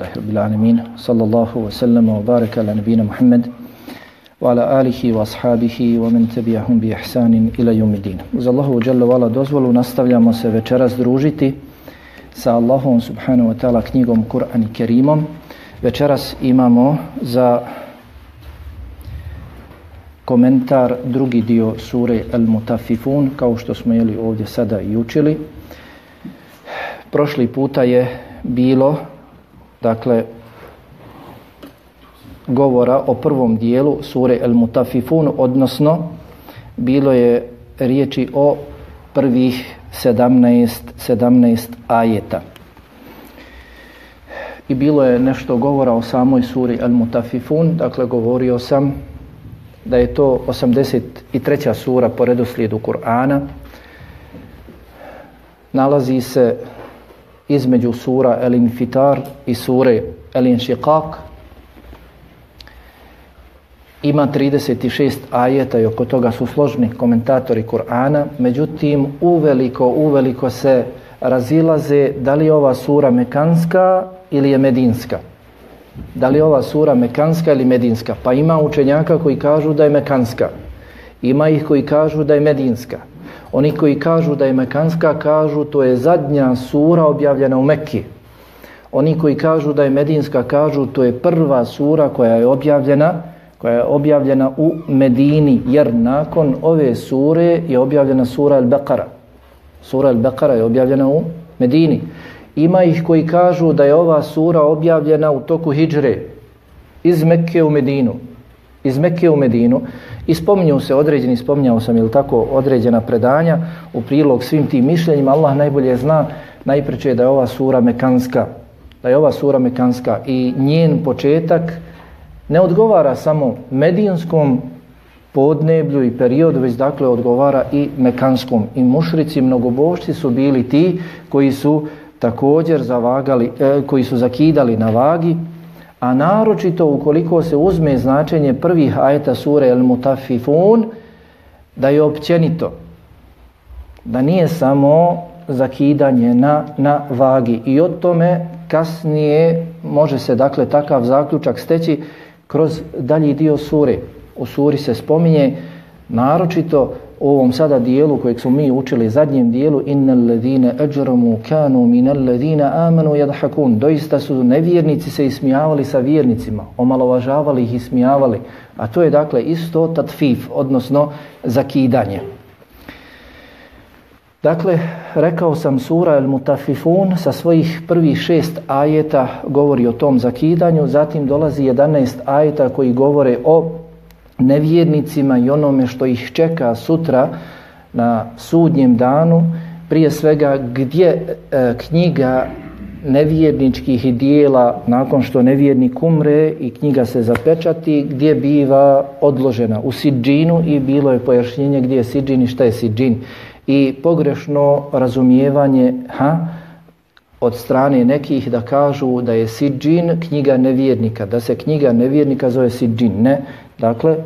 Alhamdulillahi Rabbil Alamin. Sallallahu wa sallam wa baraka ala nabina Muhammad wa ala alihi wa ashabihi wa men tabi'ahum bi ihsanin ila yumidin. Uz Allahu wa jalla wa ala dozvolu nastavljamo se večeras družiti sa Allahom subhanahu wa ta'ala knjigom Kur'an i Kerimom. Večeras imamo za komentar drugi dio sure Al-Mutafifun, kao što smo jeli ovdje sada i učili. Prošli puta je bilo dakle, govora o prvom dijelu sure El Mutafifun, odnosno, bilo je riječi o prvih 17, 17 ajeta. I bilo je nešto govora o samoj suri El Mutafifun, dakle, govorio sam da je to 83. sura po redoslijedu Kur'ana, nalazi se između sura El Infitar i sure El Inšiqaq ima 36 ajeta i oko toga su složni komentatori Kur'ana, međutim uveliko, uveliko se razilaze da li ova sura Mekanska ili je Medinska. Da li ova sura Mekanska ili Medinska? Pa ima učenjaka koji kažu da je Mekanska. Ima ih koji kažu da je Medinska. Oni koji kažu da je Mekanska, kažu to je zadnja sura objavljena u Mekki. Oni koji kažu da je Medinska, kažu to je prva sura koja je objavljena koja je objavljena u Medini, jer nakon ove sure je objavljena sura Al-Baqara. Sura Al-Baqara je objavljena u Medini. Ima ih koji kažu da je ova sura objavljena u toku Hidžre, iz Mekke u Medinu. Iz Mekke u Medinu. I spominju se određeni, spominjao sam ili tako određena predanja u prilog svim tim mišljenjima. Allah najbolje zna najpreće je da je ova sura mekanska. Da je ova sura mekanska i njen početak ne odgovara samo medijanskom podneblju i period, već dakle odgovara i mekanskom. I mušrici, mnogobošci su bili ti koji su također zavagali, eh, koji su zakidali na vagi, a naročito ukoliko se uzme značenje prvih ajeta sure El Mutafifun, da je općenito, da nije samo zakidanje na, na vagi. I o tome kasnije može se dakle takav zaključak steći kroz dalji dio sure. U suri se spominje naročito u ovom sada dijelu kojeg smo mi učili zadnjem dijelu innal ladina ajramu kanu minal ladina amanu yadhakun doista su nevjernici se ismijavali sa vjernicima omalovažavali ih ismijavali a to je dakle isto tatfif odnosno zakidanje Dakle, rekao sam sura El Mutafifun sa svojih prvih šest ajeta govori o tom zakidanju, zatim dolazi 11 ajeta koji govore o nevjernicima i onome što ih čeka sutra na sudnjem danu, prije svega gdje e, knjiga nevjerničkih dijela nakon što nevjernik umre i knjiga se zapečati, gdje biva odložena u Siđinu i bilo je pojašnjenje gdje je Siđin i šta je Siđin i pogrešno razumijevanje ha, e, od strane nekih da kažu da je Sidžin knjiga nevjernika, da se knjiga nevjernika zove Sidžin. Ne. Dakle,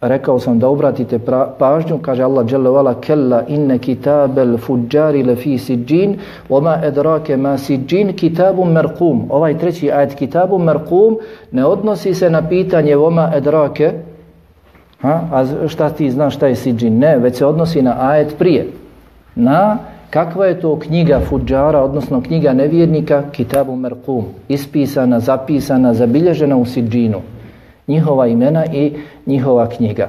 rekao sam da obratite pra, pažnju, kaže Allah dželle vala kella inne kitabel fujjari le fi sijin wa ma edrake ma sijin kitabun merkum. Ovaj treći ajet kitabun merkum ne odnosi se na pitanje wa ma edrake ha? a šta ti znaš šta je sijin? Ne, već se odnosi na ajet prije. Na kakva je to knjiga fuđara, odnosno knjiga nevjernika, Kitabu Merkum, ispisana, zapisana, zabilježena u Sidžinu, njihova imena i njihova knjiga.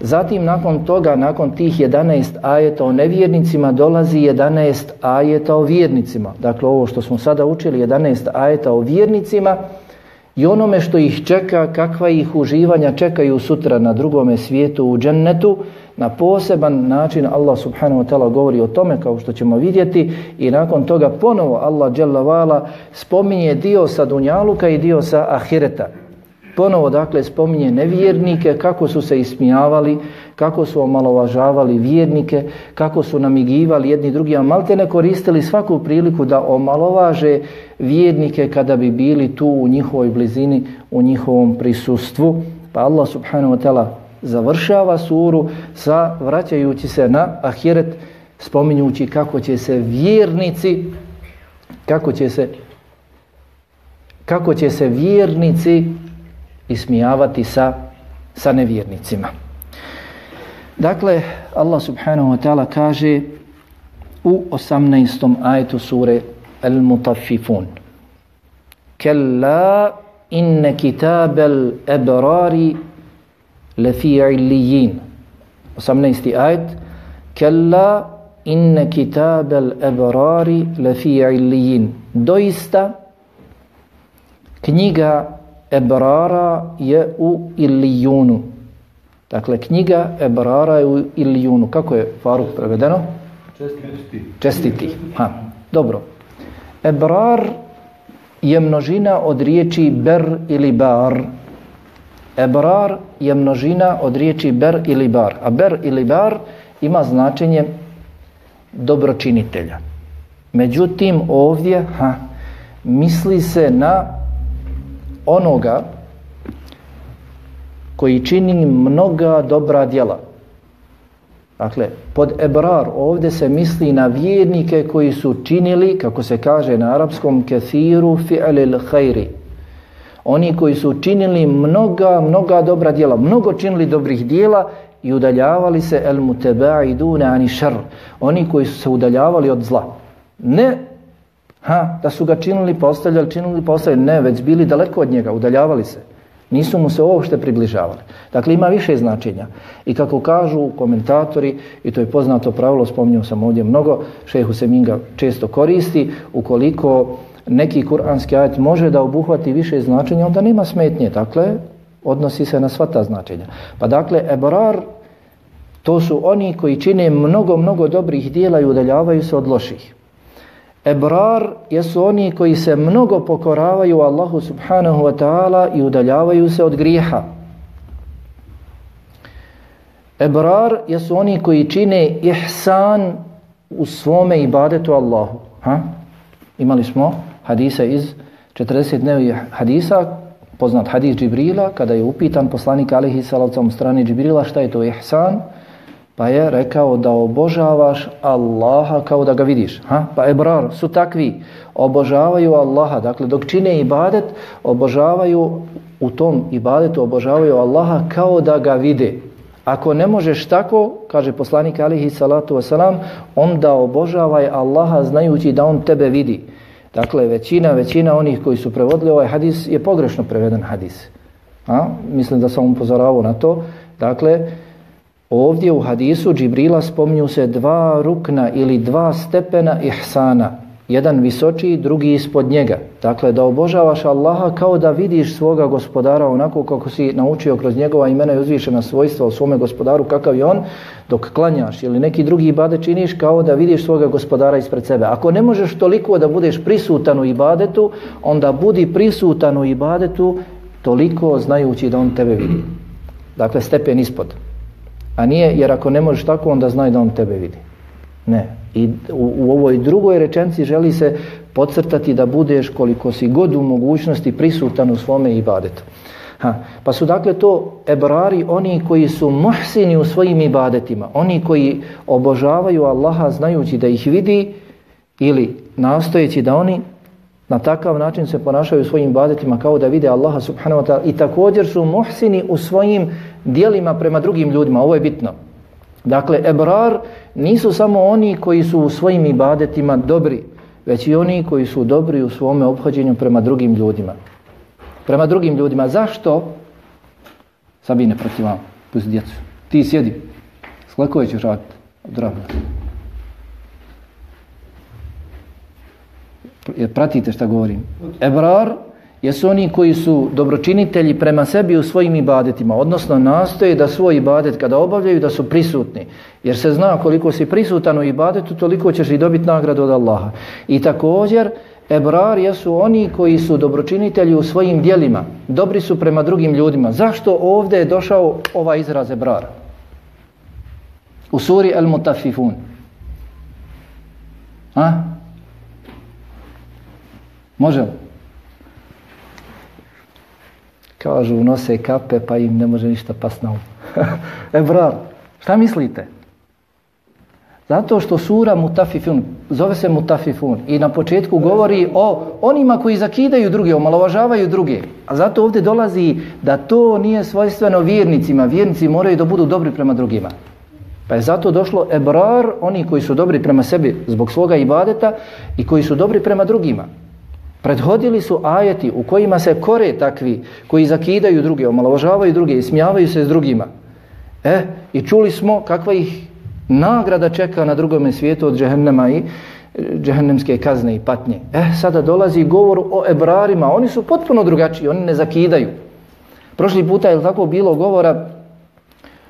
Zatim nakon toga, nakon tih 11 ajeta o nevjernicima, dolazi 11 ajeta o vjernicima. Dakle, ovo što smo sada učili, 11 ajeta o vjernicima i onome što ih čeka, kakva ih uživanja čekaju sutra na drugome svijetu u džennetu, na poseban način Allah subhanahu wa ta'ala govori o tome kao što ćemo vidjeti i nakon toga ponovo Allah dželavala spominje dio sa Dunjaluka i dio sa Ahireta. Ponovo dakle spominje nevjernike kako su se ismijavali, kako su omalovažavali vjernike, kako su namigivali jedni drugi, a malte ne koristili svaku priliku da omalovaže vjernike kada bi bili tu u njihovoj blizini, u njihovom prisustvu. Pa Allah subhanahu wa ta'ala završava suru sa vraćajući se na ahiret spominjući kako će se vjernici kako će se kako će se vjernici ismijavati sa sa nevjernicima dakle Allah subhanahu wa ta'ala kaže u 18. ajetu sure Al-Mutaffifun Kalla inne kitabel ebrari lefi illijin. 18. ajet. Kella inne kitabel ebrari lefi illijin. Doista knjiga ebrara je u illijunu. Dakle, knjiga ebrara je u illijunu. Kako je Faruk prevedeno? Čestiti. Čestiti. Ha. Dobro. Ebrar je množina od riječi ber ili bar. Ber Ebrar je množina od riječi ber ili bar. A ber ili bar ima značenje dobročinitelja. Međutim, ovdje ha, misli se na onoga koji čini mnoga dobra djela. Dakle, pod ebrar ovdje se misli na vjernike koji su činili, kako se kaže na arapskom, kethiru fi'lil khairi, oni koji su činili mnoga, mnoga dobra djela, mnogo činili dobrih djela i udaljavali se el mutaba'idun ani šar, oni koji su se udaljavali od zla. Ne ha, da su ga činili, postavljali, pa činili, postavljali, pa ne, već bili daleko od njega, udaljavali se. Nisu mu se uopšte približavali. Dakle, ima više značenja. I kako kažu komentatori, i to je poznato pravilo, spominjao sam ovdje mnogo, šehu Seminga često koristi, ukoliko neki kuranski ajet može da obuhvati više značenja, onda nema smetnje. Dakle, odnosi se na sva ta značenja. Pa dakle, ebrar, to su oni koji čine mnogo, mnogo dobrih dijela i udaljavaju se od loših. Ebrar jesu oni koji se mnogo pokoravaju Allahu subhanahu wa ta'ala i udaljavaju se od grijeha. Ebrar jesu oni koji čine ihsan u svome ibadetu Allahu. Ha? Imali smo hadisa iz 40 dnevi hadisa, poznat hadis Džibrila, kada je upitan poslanik Alihi Salavca u strani Džibrila šta je to ihsan, pa je rekao da obožavaš Allaha kao da ga vidiš. Ha? Pa ebrar su takvi, obožavaju Allaha, dakle dok čine ibadet, obožavaju u tom ibadetu, obožavaju Allaha kao da ga vide. Ako ne možeš tako, kaže poslanik alihi salatu wasalam, onda obožavaj Allaha znajući da on tebe vidi. Dakle, većina, većina onih koji su prevodili ovaj hadis je pogrešno preveden hadis. A? Mislim da sam upozoravao na to. Dakle, ovdje u hadisu Džibrila spominju se dva rukna ili dva stepena ihsana jedan visočiji, drugi ispod njega. Dakle, da obožavaš Allaha kao da vidiš svoga gospodara onako kako si naučio kroz njegova imena i uzvišena svojstva o svome gospodaru, kakav je on, dok klanjaš ili neki drugi ibade činiš kao da vidiš svoga gospodara ispred sebe. Ako ne možeš toliko da budeš prisutan u ibadetu, onda budi prisutan u ibadetu toliko znajući da on tebe vidi. Dakle, stepen ispod. A nije, jer ako ne možeš tako, onda znaj da on tebe vidi. Ne, I u, u ovoj drugoj rečenci želi se podcrtati da budeš koliko si god u mogućnosti prisutan u svome ibadetu. Ha. Pa su dakle to ebrari oni koji su muhsini u svojim ibadetima, oni koji obožavaju Allaha znajući da ih vidi ili nastojeći da oni na takav način se ponašaju u svojim ibadetima kao da vide Allaha subhanahu wa ta'ala i također su muhsini u svojim dijelima prema drugim ljudima, ovo je bitno. Dakle, ebrar nisu samo oni koji su u svojim ibadetima dobri, već i oni koji su dobri u svome obhođenju prema drugim ljudima. Prema drugim ljudima. Zašto? Sabine, proti vam, pusti djecu. Ti sjedi. Sklekuje ćeš raditi. Drago. Pratite šta govorim. Ebrar jesu oni koji su dobročinitelji prema sebi u svojim ibadetima, odnosno nastoje da svoj ibadet kada obavljaju da su prisutni. Jer se zna koliko si prisutan u ibadetu, toliko ćeš i dobiti nagradu od Allaha. I također, Ebrar jesu oni koji su dobročinitelji u svojim dijelima, dobri su prema drugim ljudima. Zašto ovdje je došao ovaj izraz Ebrar? U suri El Mutafifun. A? Može li? kažu nose kape pa im ne može ništa past na um. e brar, šta mislite? Zato što sura Mutafifun, zove se Mutafifun i na početku govori o onima koji zakidaju druge, omalovažavaju druge. A zato ovdje dolazi da to nije svojstveno vjernicima. Vjernici moraju da budu dobri prema drugima. Pa je zato došlo ebrar, oni koji su dobri prema sebi zbog svoga ibadeta i koji su dobri prema drugima. Predhodili su ajeti u kojima se kore takvi koji zakidaju druge, omalovažavaju druge i smijavaju se s drugima. E, i čuli smo kakva ih nagrada čeka na drugom svijetu od džehennema i e, džehennemske kazne i patnje. E, sada dolazi govor o ebrarima. Oni su potpuno drugačiji, oni ne zakidaju. Prošli puta je li tako bilo govora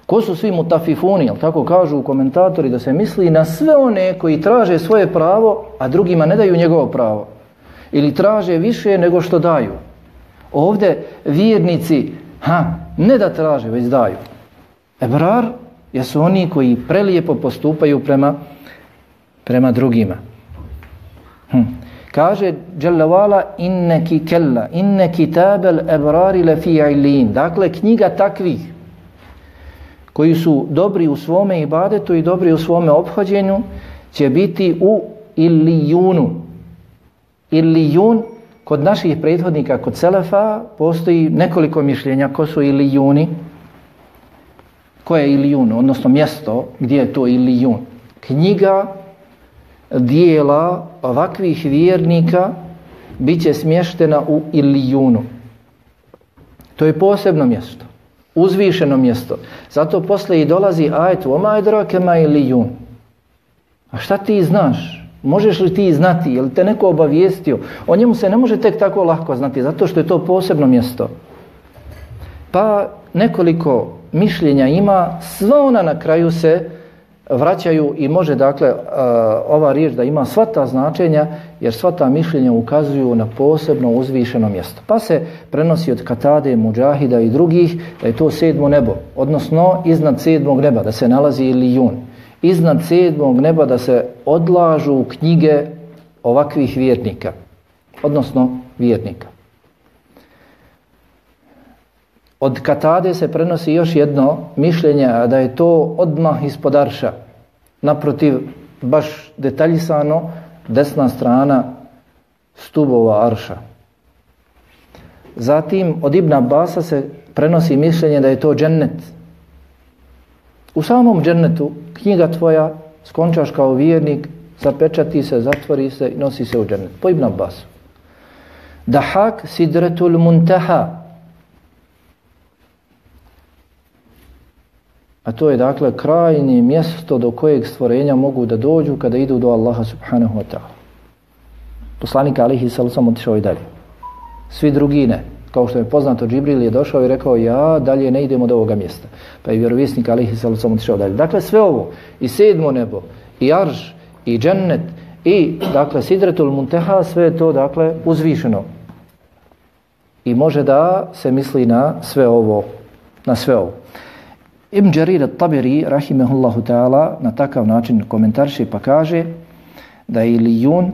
ko su svi mutafifuni, je tako kažu u komentatori da se misli na sve one koji traže svoje pravo, a drugima ne daju njegovo pravo ili traže više nego što daju. Ovde vjernici, ha, ne da traže, već daju. Ebrar jesu oni koji prelijepo postupaju prema, prema drugima. Hm. Kaže Jalla inne ki kella, inne kitabel ebrari le fi ilin. Dakle, knjiga takvih koji su dobri u svome ibadetu i dobri u svome obhođenju će biti u ilijunu, ilijun, kod naših prethodnika, kod Selefa, postoji nekoliko mišljenja ko su ilijuni, koje je ilijun, odnosno mjesto gdje je to ilijun. Knjiga dijela ovakvih vjernika bit će smještena u ilijunu. To je posebno mjesto, uzvišeno mjesto. Zato posle i dolazi ajet, oma idrake ma ilijun. A šta ti znaš? Možeš li ti znati, je li te neko obavijestio? O njemu se ne može tek tako lahko znati, zato što je to posebno mjesto. Pa nekoliko mišljenja ima, sva ona na kraju se vraćaju i može dakle ova riječ da ima sva ta značenja jer sva ta mišljenja ukazuju na posebno uzvišeno mjesto. Pa se prenosi od Katade, Mujahida i drugih da je to sedmo nebo, odnosno iznad sedmog neba da se nalazi Lijun iznad sedmog neba da se odlažu knjige ovakvih vjernika, odnosno vjernika. Od Katade se prenosi još jedno mišljenje, a da je to odmah ispod Arša, naprotiv, baš detaljisano, desna strana stubova Arša. Zatim od Ibna Basa se prenosi mišljenje da je to džennet, U samom džennetu knjiga tvoja skončaš kao vjernik, zapečati se, zatvori se i nosi se u džennet. Po Ibn Abbas. Dahak sidretul munteha. A to je dakle krajnje mjesto do kojeg stvorenja mogu da dođu kada idu do Allaha subhanahu wa ta'ala. Poslanik Alihi sallam otišao i dalje. Svi drugi ne. Kao što je poznato, Džibril je došao i rekao, ja dalje ne idem od ovoga mjesta. Pa je vjerovisnik Alihi Salusom otišao dalje. Dakle, sve ovo, i sedmo nebo, i arž, i džennet, i, dakle, sidretul munteha, sve je to, dakle, uzvišeno. I može da se misli na sve ovo, na sve ovo. Ibn Đarir al-Tabiri, rahimehullahu ta'ala, na takav način komentarši pa kaže da je ilijun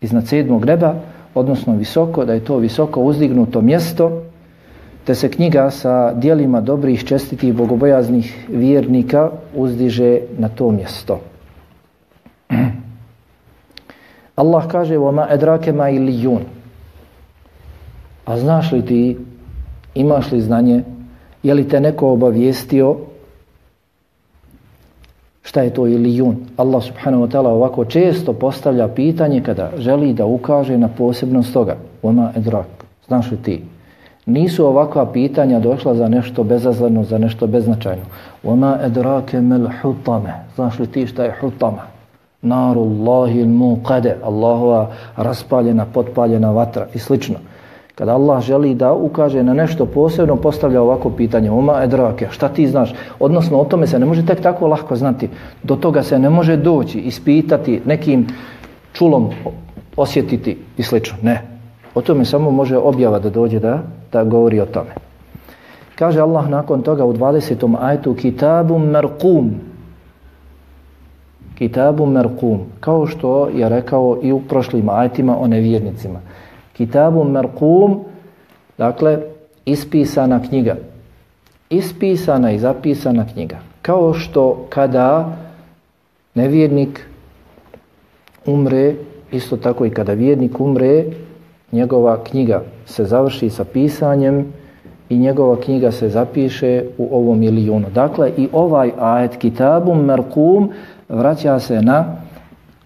iznad sedmog neba, odnosno visoko, da je to visoko uzdignuto mjesto, te se knjiga sa dijelima dobrih, čestitih, bogobojaznih vjernika uzdiže na to mjesto. Allah kaže vama edrake ma ili jun. A znaš li ti, imaš li znanje, je li te neko obavijestio šta je to ilijun. Allah subhanahu wa ta'ala ovako često postavlja pitanje kada želi da ukaže na posebnost toga. Oma edrak, znaš li ti? Nisu ovakva pitanja došla za nešto bezazleno, za nešto beznačajno. Oma edrake mel hutame, znaš li ti šta je hutama? Narullahi il muqade, Allahova raspaljena, potpaljena vatra i slično. Kada Allah želi da ukaže na nešto posebno, postavlja ovako pitanje. Oma edrake, šta ti znaš? Odnosno, o tome se ne može tek tako lahko znati. Do toga se ne može doći, ispitati, nekim čulom osjetiti i sl. Ne. O tome samo može objava da dođe da, da govori o tome. Kaže Allah nakon toga u 20. ajtu Kitabum merkum. Kitabum merkum. Kao što je rekao i u prošlim ajtima o nevjernicima. Kitabum Kitabu Merkum, dakle, ispisana knjiga. Ispisana i zapisana knjiga. Kao što kada nevjernik umre, isto tako i kada vjernik umre, njegova knjiga se završi sa pisanjem i njegova knjiga se zapiše u ovom milijunu. Dakle, i ovaj ajet Kitabu Merkum vraća se na knjiga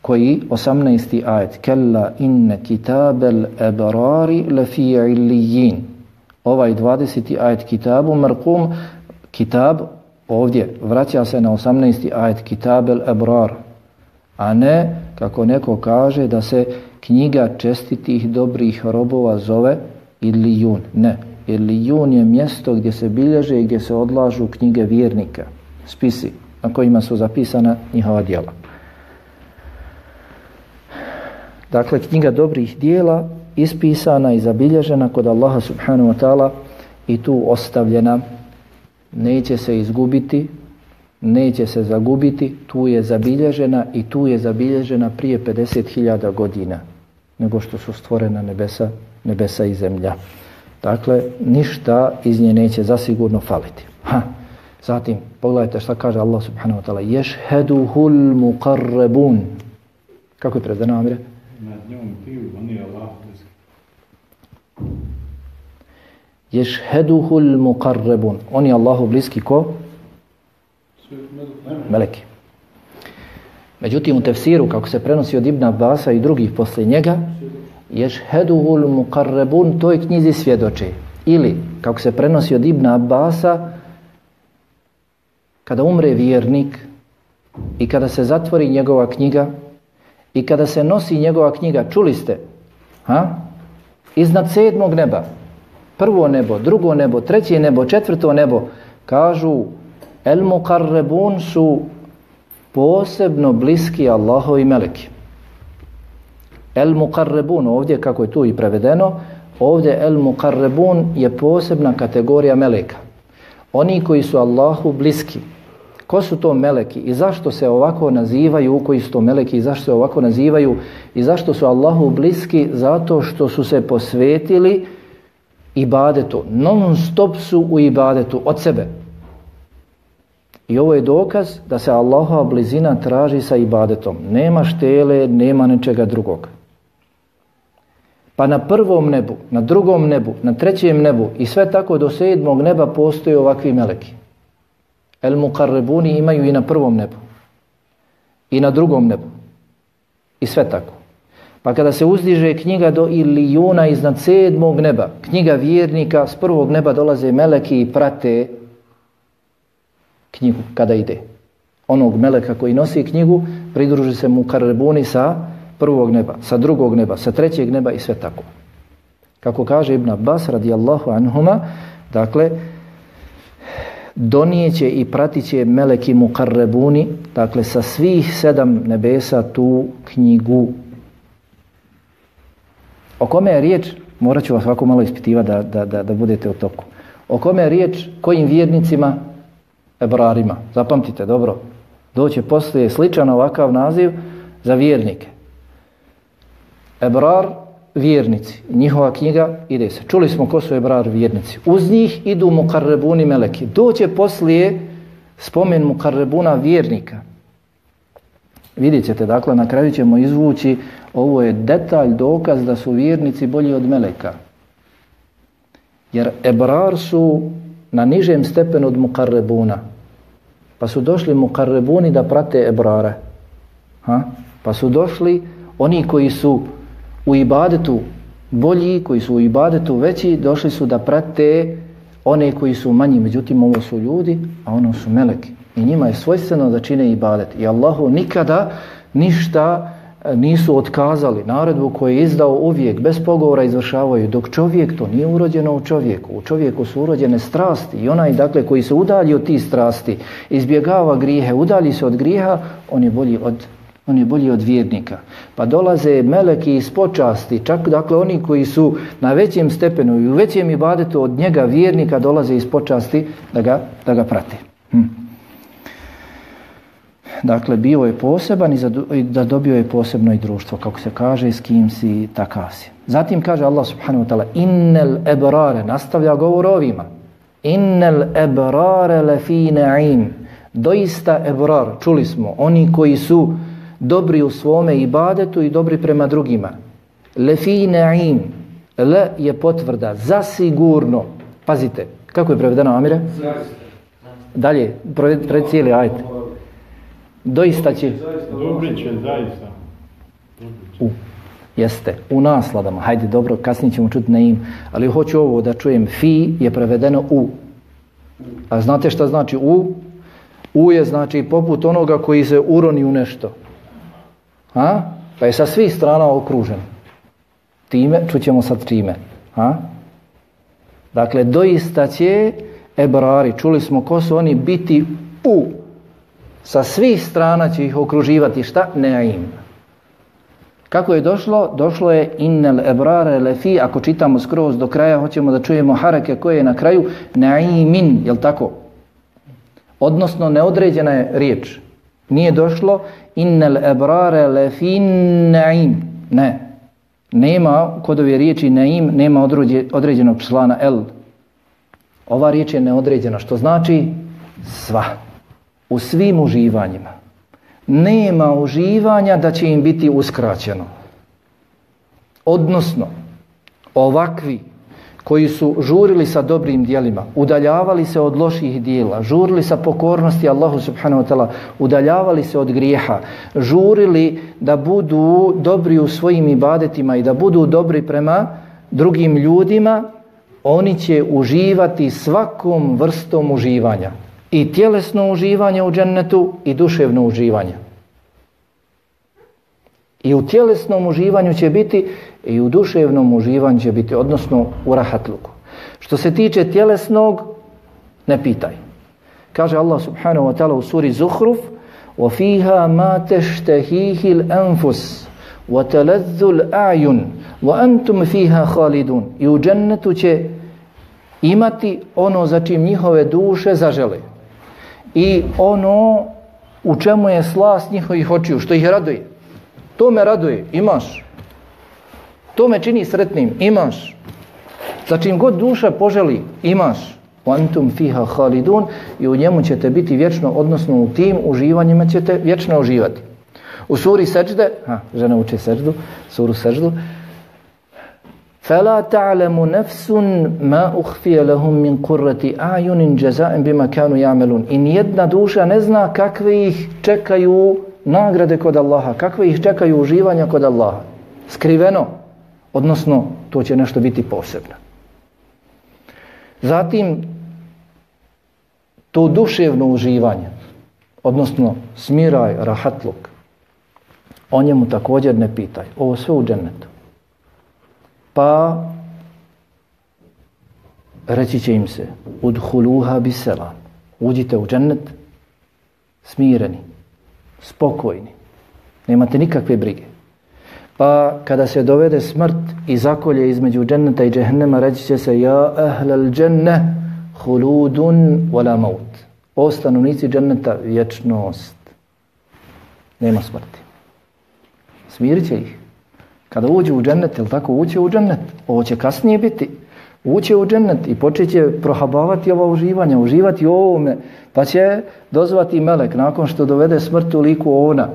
koji 18. ajet kella inne kitabel ebarari lefi illijin ovaj 20. ajet kitabu mrkum kitab ovdje vraća se na 18. ajet kitabel ebrar a ne kako neko kaže da se knjiga čestitih dobrih robova zove illijun ne illijun je mjesto gdje se bilježe i gdje se odlažu knjige vjernika spisi na kojima su zapisana njihova djela dakle knjiga dobrih dijela ispisana i zabilježena kod Allaha subhanahu wa ta'ala i tu ostavljena neće se izgubiti neće se zagubiti tu je zabilježena i tu je zabilježena prije 50.000 godina nego što su stvorena nebesa nebesa i zemlja dakle ništa iz nje neće zasigurno faliti ha. zatim pogledajte šta kaže Allah subhanahu wa ta'ala ješheduhul muqarrabun kako je predana Amire? nad njom piju oni Allah bliski. Ješheduhu l-muqarrebun. Oni Allahu bliski ko? Meleki. Međutim, u tefsiru, kako se prenosi od Ibna Abasa i drugih posle njega, Ješheduhu l-muqarrebun, toj knjizi svjedoče. Ili, kako se prenosi od Ibna Abasa, kada umre vjernik i kada se zatvori njegova knjiga, I kada se nosi njegova knjiga, čuli ste, ha? iznad sedmog neba, prvo nebo, drugo nebo, treće nebo, četvrto nebo, kažu, el mukarrebun su posebno bliski Allahovi meleki. El mukarrebun, ovdje kako je tu i prevedeno, ovdje el mukarrebun je posebna kategorija meleka. Oni koji su Allahu bliski, Ko su to meleki i zašto se ovako nazivaju, u koji su to meleki i zašto se ovako nazivaju i zašto su Allahu bliski? Zato što su se posvetili ibadetu. Non stop su u ibadetu od sebe. I ovo je dokaz da se Allahova blizina traži sa ibadetom. Nema štele, nema ničega drugog. Pa na prvom nebu, na drugom nebu, na trećem nebu i sve tako do sedmog neba postoje ovakvi meleki. El Mukarrebuni imaju i na prvom nebu. I na drugom nebu. I sve tako. Pa kada se uzdiže knjiga do Ilijuna iznad sedmog neba, knjiga vjernika, s prvog neba dolaze meleki i prate knjigu kada ide. Onog meleka koji nosi knjigu, pridruži se Mukarrebuni sa prvog neba, sa drugog neba, sa trećeg neba i sve tako. Kako kaže Ibn Abbas radijallahu anhuma, dakle, donijeće i pratiće meleki mukarrebuni, dakle sa svih sedam nebesa tu knjigu. O kome je riječ? Morat ću vas ovako malo ispitivati da, da, da, da budete u toku. O kome je riječ? Kojim vjernicima? Ebrarima. Zapamtite, dobro. Doće poslije sličan ovakav naziv za vjernike. Ebrar, vjernici. Njihova knjiga ide se. Čuli smo ko su Ebrar vjernici. Uz njih idu Mukarrebuni meleki. Doće poslije spomen Mukarrebuna vjernika. Vidjet ćete, dakle, na kraju ćemo izvući, ovo je detalj, dokaz da su vjernici bolji od meleka. Jer Ebrar su na nižem stepenu od Mukarrebuna. Pa su došli Mukarrebuni da prate Ebrara. Ha? Pa su došli oni koji su u ibadetu bolji, koji su u ibadetu veći, došli su da prate one koji su manji. Međutim, ovo su ljudi, a ono su meleki. I njima je svojstveno da čine ibadet. I Allahu nikada ništa e, nisu otkazali. Naredbu koju je izdao uvijek, bez pogovora izvršavaju. Dok čovjek, to nije urođeno u čovjeku. U čovjeku su urođene strasti. I onaj, dakle, koji se udalji od tih strasti, izbjegava grijehe, udalji se od grijeha, on je bolji od On je bolji od vjernika. Pa dolaze meleki iz počasti, čak dakle oni koji su na većem stepenu i u većem ibadetu od njega vjernika dolaze iz počasti da ga, da ga prate. Hm. Dakle, bio je poseban i, i da dobio je posebno i društvo, kako se kaže, s kim si, takav si. Zatim kaže Allah subhanahu wa ta'ala, innel ebrare, nastavlja govor ovima, innel ebrare lefi na'im, doista ebrar, čuli smo, oni koji su uh, dobri u svome ibadetu i dobri prema drugima. Lefi na'im. L je potvrda. Zasigurno. Pazite, kako je prevedeno Amire? Dalje, pred, pred cijeli, ajte. Doista će. Dobri će, zaista. U, jeste, u nasladama. Hajde, dobro, kasnije ćemo čuti na im. Ali hoću ovo da čujem. Fi je prevedeno u. A znate šta znači u? U je znači poput onoga koji se uroni u nešto. A? Pa je sa svih strana okružen. Time, čućemo sad time. A? Dakle, doista će ebrari, čuli smo ko su oni, biti u. Sa svih strana će ih okruživati. Šta? Neaim. Kako je došlo? Došlo je innel ebrare lefi, ako čitamo skroz do kraja, hoćemo da čujemo hareke koje je na kraju, naimin, jel tako? Odnosno, neodređena je riječ. Nije došlo innal ebrare lefin naim. Ne. Nema kod ove riječi naim, nema odruđe, određenog člana el. Ova riječ je neodređena, što znači sva. U svim uživanjima. Nema uživanja da će im biti uskraćeno. Odnosno, ovakvi uživanja koji su žurili sa dobrim dijelima, udaljavali se od loših dijela, žurili sa pokornosti Allahu subhanahu wa ta'ala, udaljavali se od grijeha, žurili da budu dobri u svojim ibadetima i da budu dobri prema drugim ljudima, oni će uživati svakom vrstom uživanja. I tjelesno uživanje u džennetu i duševno uživanje. I u tjelesnom uživanju će biti i u duševnom uživanju će biti, odnosno u rahatluku. Što se tiče tjelesnog, ne pitaj. Kaže Allah subhanahu wa ta'ala u suri Zuhruf, وَفِيهَا مَا تَشْتَهِيهِ الْأَنْفُسِ وَتَلَذُّ الْأَعْيُنِ وَأَنْتُمْ فِيهَا خَالِدُونَ I u džennetu će imati ono za čim njihove duše zažele. I ono u čemu je slas njihovih očiju, što ih raduje. To me raduje, imaš. To me čini sretnim, imaš. Za čim god duša poželi, imaš. Antum fiha khalidun i u njemu ćete biti vječno, odnosno u tim uživanjima ćete vječno uživati. U suri Sečde, ha, žena uči Sečdu, suru Sečdu, Fela ta'lamu nafsun ma ukhfiya lahum min qurrati a'yunin jazaa'an bima kanu ya'malun. In jedna duša ne zna kakve ih čekaju nagrade kod Allaha, kakve ih čekaju uživanja kod Allaha. Skriveno, odnosno to će nešto biti posebno. Zatim, to duševno uživanje, odnosno smiraj, rahatluk, o njemu također ne pitaj. Ovo sve u džennetu. Pa, reći će im se, udhuluha bi selam. Uđite u džennet, smireni, spokojni. Nemate nikakve brige. Pa kada se dovede smrt i zakolje između dženneta i džehennema, reći će se Ja ahlal dženne huludun wala maut. O stanovnici dženneta vječnost. Nema smrti. Smirit će ih. Kada uđe u džennet, ili tako uđe u džennet, ovo će kasnije biti, uće u džennet i počet će prohabavati ova uživanja, uživati ovome, pa će dozvati melek nakon što dovede smrt u liku ona.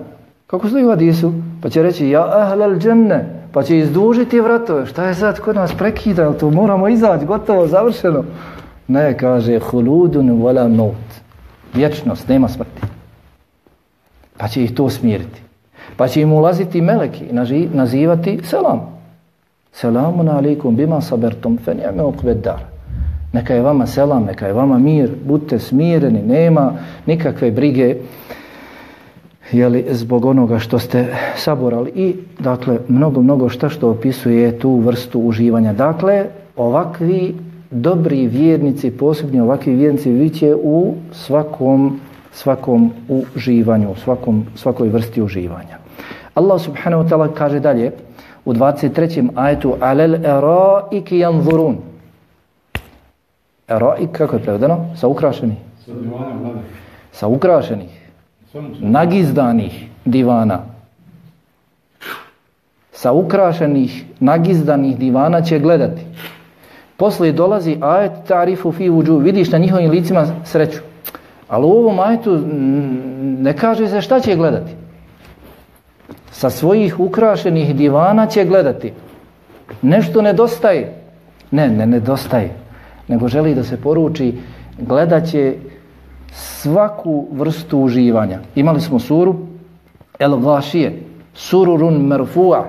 Kako stoji u Adisu? Pa će reći, ja ahlel dženne, pa će izdužiti vratove. Šta je sad kod nas prekida, to moramo izaći, gotovo, završeno. Ne, kaže, huludun vola not. Vječnost, nema smrti. Pa će ih to smiriti. Pa će im ulaziti meleki i nazivati selam. Selamun alaikum bima sabertum fe njeme ukveddar. Neka je vama selam, neka je vama mir, budite smireni, nema nikakve brige jeli, zbog onoga što ste saborali. I dakle, mnogo, mnogo šta što opisuje tu vrstu uživanja. Dakle, ovakvi dobri vjernici, posebni ovakvi vjernici, vi će u svakom svakom uživanju, svakom, svakoj vrsti uživanja. Allah subhanahu wa ta'ala kaže dalje, u 23. ajetu alel eraiki yanzurun eraik kako je prevedeno sa ukrašenih sa ukrašenih nagizdanih divana sa ukrašenih nagizdanih divana će gledati poslije dolazi ajet tarifu fi vudu vidiš na njihovim licima sreću ali u ovom ajetu ne kaže se šta će gledati sa svojih ukrašenih divana će gledati. Nešto nedostaje. Ne, ne nedostaje. Nego želi da se poruči, gledat će svaku vrstu uživanja. Imali smo suru El Vlašije, sururun merfua.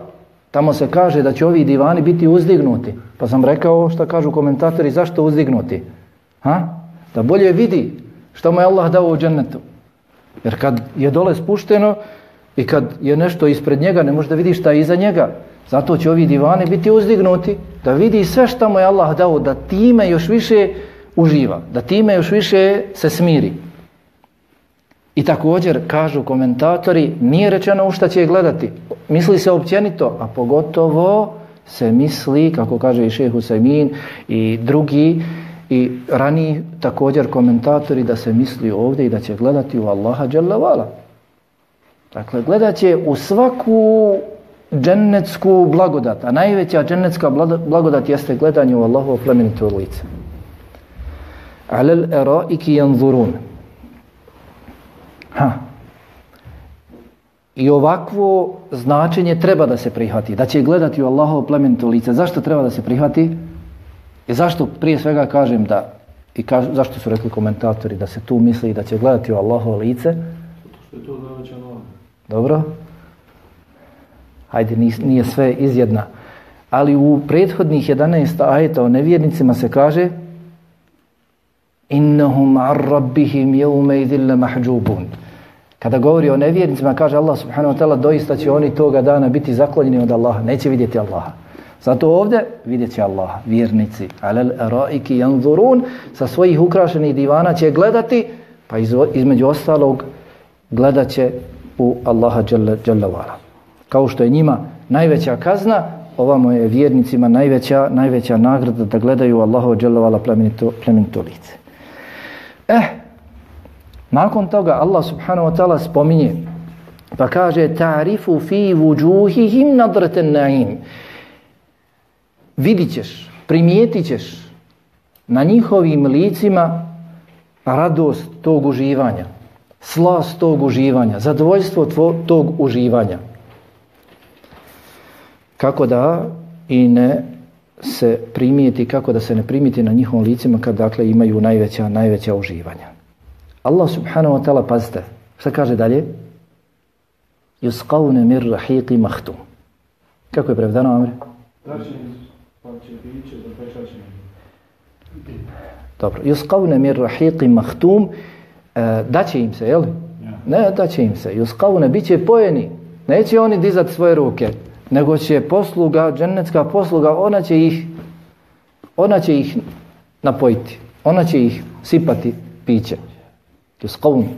Tamo se kaže da će ovi divani biti uzdignuti. Pa sam rekao što kažu komentatori, zašto uzdignuti? Ha? Da bolje vidi što mu je Allah dao u džennetu. Jer kad je dole spušteno, I kad je nešto ispred njega, ne možeš da vidiš šta je iza njega. Zato će ovi divani biti uzdignuti, da vidi sve šta mu je Allah dao, da time još više uživa, da time još više se smiri. I također, kažu komentatori, nije rečeno u šta će gledati. Misli se općenito, a pogotovo se misli, kako kaže i šehu Semin i drugi, i rani također komentatori da se misli ovdje i da će gledati u Allaha Đalavala, Dakle, gledat će u svaku džennetsku blagodat. A najveća džennetska blagodat jeste gledanje u Allahovo plemenito lice. Alel ero iki janzurun. Ha. I ovakvo značenje treba da se prihvati. Da će gledati u Allahovo plemenito lice. Zašto treba da se prihvati? I zašto prije svega kažem da i kaž, zašto su rekli komentatori da se tu misli da će gledati u Allahovo lice? Zato što je to značeno Dobro? Hajde, nije sve izjedna. Ali u prethodnih 11 ajeta o nevjernicima se kaže Innahum ar rabbihim jevme idhille mahđubun. Kada govori o nevjernicima, kaže Allah subhanahu wa ta'ala, doista će oni toga dana biti zaklonjeni od Allaha. Neće vidjeti Allaha. Zato ovdje vidjet će Allaha, vjernici. Alel eraiki janzurun, sa svojih ukrašenih divana će gledati, pa između ostalog gledat će u Allaha Đalavara. Kao što je njima najveća kazna, ovamo je vjernicima najveća, najveća nagrada da gledaju Allaha Đalavara plemenito, plemenito lice. Eh, nakon toga Allah subhanahu wa ta'ala spominje pa kaže ta'rifu fi wujuhihim nadratan na'im vidit ćeš, primijetit ćeš na njihovim licima radost tog uživanja, slast tog uživanja, zadovoljstvo tvo, tog uživanja. Kako da i ne se primijeti, kako da se ne primijeti na njihovom licima kad dakle imaju najveća, najveća uživanja. Allah subhanahu wa ta'ala, pazite, šta kaže dalje? Yusqavne mir rahiqi mahtum. Kako je prevedano, Amir? Dobro. Yusqavne mir rahiqi mahtum. Dobro. E, da će im se, jel? Ne, da će im se. Juskavune, bit će pojeni. Neće oni dizat svoje ruke, nego će posluga, dženecka posluga, ona će ih, ona će ih napojiti. Ona će ih sipati piće. Juskavune.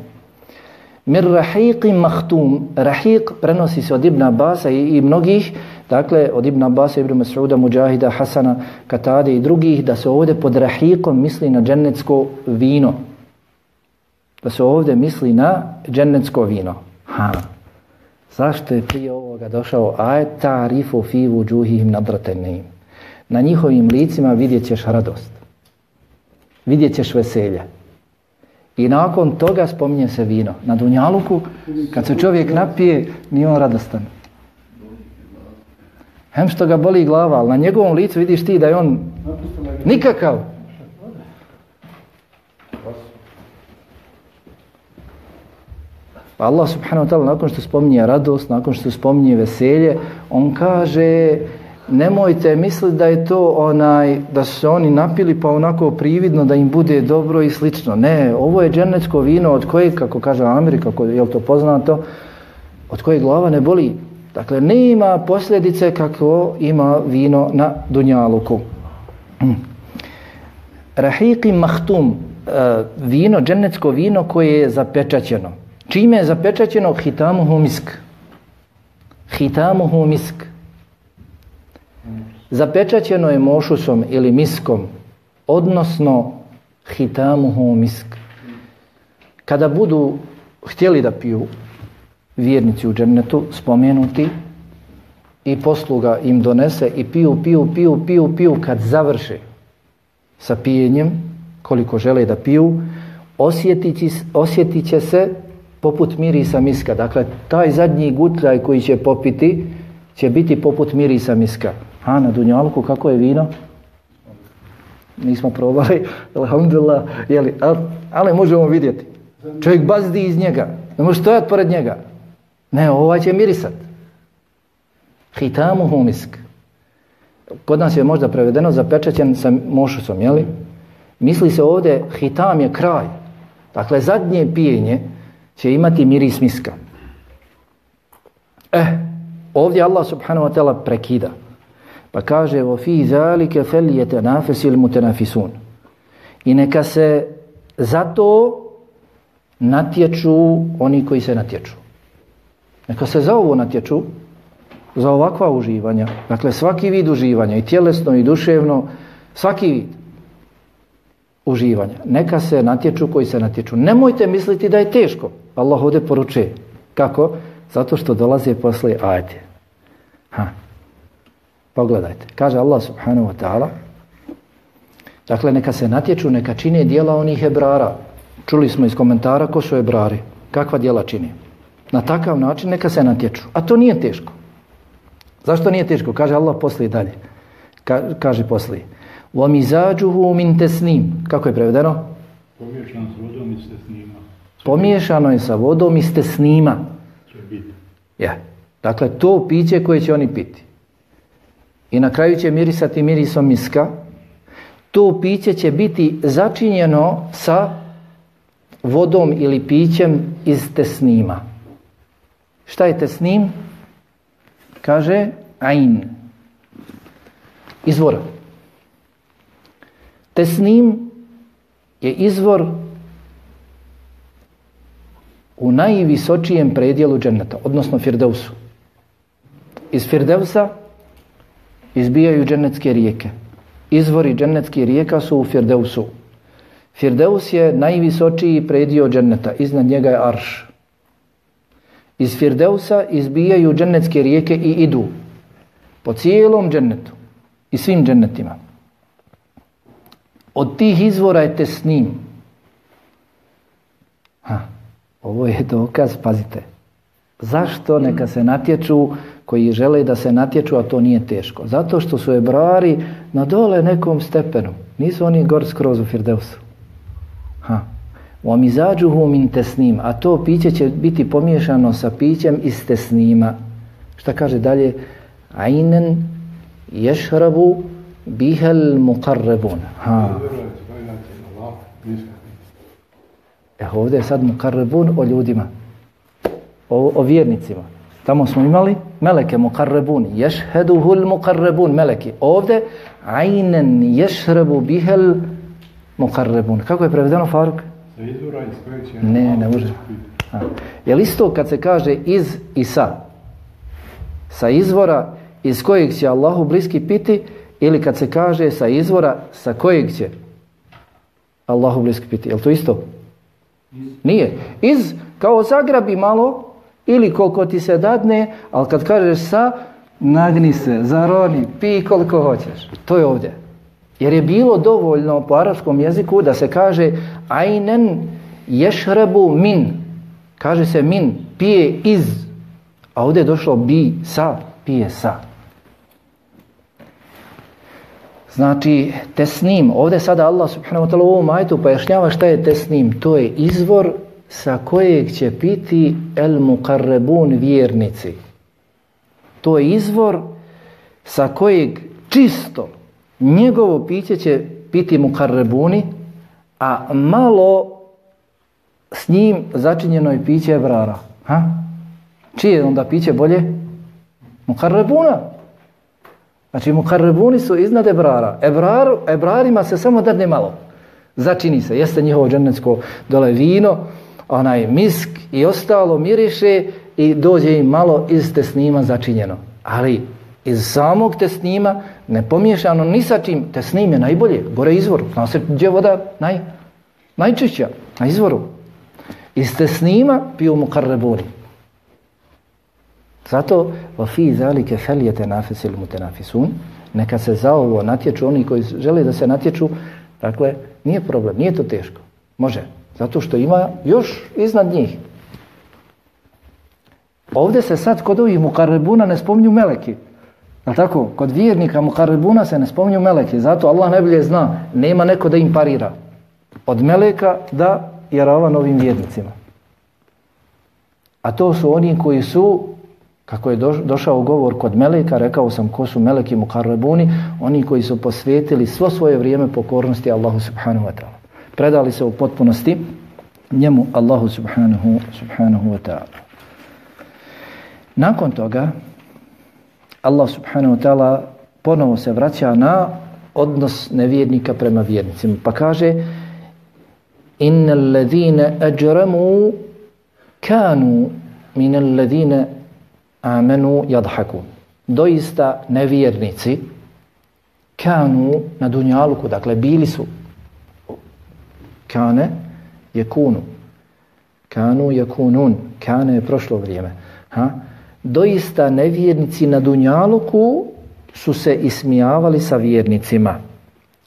Mir rahiqi mahtum. Rahiq prenosi se od Ibn Abasa i, i mnogih, dakle od Ibn Abasa, Ibn Mas'uda, Mujahida, Hasana, Katade i drugih, da se ovdje pod rahiqom misli na džennetsko vino. Vino da se ovdje misli na džennetsko vino. Ha. Zašto je prije ovoga došao aj ta rifu fivu džuhihim nadratenim? Na njihovim licima vidjet ćeš radost. Vidjet ćeš veselje. I nakon toga spominje se vino. Na Dunjaluku, kad se čovjek napije, nije on radostan. Hem što ga boli glava, ali na njegovom licu vidiš ti da je on nikakav. Pa Allah subhanahu wa ta'ala nakon što spominje radost, nakon što spominje veselje, on kaže nemojte misliti da je to onaj, da su se oni napili pa onako prividno da im bude dobro i slično. Ne, ovo je dženecko vino od koje, kako kaže Amerika, kako, je li to poznato, od koje glava ne boli. Dakle, ne ima posljedice kako ima vino na Dunjaluku. Rahiki mahtum, eh, vino, dženecko vino koje je zapečaćeno. Čime je zapečaćeno hitamuhu misk? Hitamuhu misk. Zapečaćeno je mošusom ili miskom, odnosno hitamuhu misk. Kada budu htjeli da piju vjernici u džernetu, spomenuti, i posluga im donese i piju, piju, piju, piju, piju, kad završe sa pijenjem, koliko žele da piju, osjetit će, osjetit će se poput mirisa miska. Dakle, taj zadnji gutljaj koji će popiti, će biti poput mirisa miska. A na Dunjalku kako je vino? Nismo probali, alhamdulillah, jeli, ali, ali možemo vidjeti. Čovjek bazdi iz njega, ne može stojati pored njega. Ne, ovaj će mirisat. Hitamu humisk. Kod nas je možda prevedeno zapečaćen sa mošusom, jeli? Misli se ovdje hitam je kraj. Dakle, zadnje pijenje, će imati miris miska. Eh, ovdje Allah subhanahu wa ta'ala prekida. Pa kaže, o fi zalike feljete nafesil mutenafisun. I neka se zato natječu oni koji se natječu. Neka se za ovo natječu, za ovakva uživanja. Dakle, svaki vid uživanja, i tjelesno, i duševno, svaki vid uživanja. Neka se natječu koji se natječu. Nemojte misliti da je teško. Allah ovdje poručuje. Kako? Zato što dolazi posle ajde. Ha. Pogledajte. Kaže Allah subhanahu wa ta'ala Dakle, neka se natječu, neka čine dijela onih hebrara. Čuli smo iz komentara ko su hebrari. Kakva dijela čine? Na takav način neka se natječu. A to nije teško. Zašto nije teško? Kaže Allah posle dalje. Ka kaže posle. Vam izađuhu min tesnim. Kako je prevedeno? Pomiješan s vodom i tesnim. Pomiješano je sa vodom i ste snima. Ja. Dakle, to piće koje će oni piti. I na kraju će mirisati mirisom miska. To piće će biti začinjeno sa vodom ili pićem iz tesnima. Šta je tesnim? Kaže Ain. Izvor. Tesnim je izvor u najvisočijem predijelu dženeta, odnosno Firdevsu. Iz Firdevsa izbijaju dženetske rijeke. Izvori dženetske rijeka su u Firdevsu. Firdevs je najvisočiji predio dženeta, iznad njega je Arš. Iz Firdevsa izbijaju dženetske rijeke i idu po cijelom džennetu i svim džennetima. Od tih izvora je te s njim. Ha. Ovo je dokaz, pazite. Zašto neka se natječu koji žele da se natječu, a to nije teško? Zato što su ebrari na dole nekom stepenu. Nisu oni gor skroz u Firdevsu. Ha. U amizađu hum intesnim, a to piće će biti pomiješano sa pićem iz tesnima. Šta kaže dalje? Ainen ješrabu bihel mukarrebun. Ha. Ha. E ovdje je sad mukarrebun o ljudima, o, o vjernicima. Tamo smo imali meleke mukarrebun, ješheduhul mukarrebun, meleki. Ovdje, ajnen ješrebu bihel mukarrebun. Kako je prevedeno, Faruk? Izura iz kojeg će... Ne, ne može. Je li isto kad se kaže iz i sa? Sa izvora iz kojeg će Allahu bliski piti ili kad se kaže sa izvora sa kojeg će Allahu bliski piti? Je li to isto? Ne. Nije. Iz, kao zagrabi malo, ili koliko ti se dadne, ali kad kažeš sa, nagni se, zaroni, pi koliko hoćeš. To je ovdje. Jer je bilo dovoljno po arabskom jeziku da se kaže ajnen ješrebu min. Kaže se min, pije iz. A ovdje je došlo bi, sa, pije sa. Znači, tesnim, ovdje sada Allah subhanahu wa ta'la u ovom ajtu pojašnjava šta je tesnim. To je izvor sa kojeg će piti el muqarrebun vjernici. To je izvor sa kojeg čisto njegovo piće će piti muqarrebuni, a malo s njim začinjeno je piće Ebrara. Ha? Čije onda piće bolje? Muqarrebuna. Muqarrebuna. Znači mukarrebuni su iznad Ebrara. Ebraru, ebrarima se samo dadne malo. Začini se. Jeste njihovo džennetsko dole vino, onaj misk i ostalo miriše i dođe im malo iz tesnima začinjeno. Ali iz samog tesnima nepomiješano ni sa čim. Tesnim je najbolje. Gore izvor. Zna se gdje voda naj, najčešća. Na izvoru. Iz tesnima piju mukarrebuni. Zato wa fi zalika falyatanafasul mutanafisun neka se za ovo natječu oni koji žele da se natječu dakle nije problem nije to teško može zato što ima još iznad njih Ovde se sad kod ovih mukarribuna ne spominju meleki. Al tako, kod vjernika mukarribuna se ne spominju meleki, zato Allah najbolje zna, nema neko da im parira. Od meleka da jerava novim vjernicima. A to su oni koji su Kako je došao govor kod Meleka, rekao sam ko su Meleki Mukarrabuni, oni koji su posvetili svo svoje vrijeme pokornosti Allahu subhanahu wa ta'ala. Predali se u potpunosti njemu Allahu subhanahu, subhanahu wa ta'ala. Nakon toga, Allah subhanahu wa ta'ala ponovo se vraća na odnos nevjernika prema vjernicima. Pa kaže, innal ladhina ajramu kanu minal ladhina amenu jadhaku. Doista nevjernici kanu na dunjaluku, dakle bili su kane je kunu. Kanu je kunun. Kane je prošlo vrijeme. Ha? Doista nevjernici na dunjaluku su se ismijavali sa vjernicima.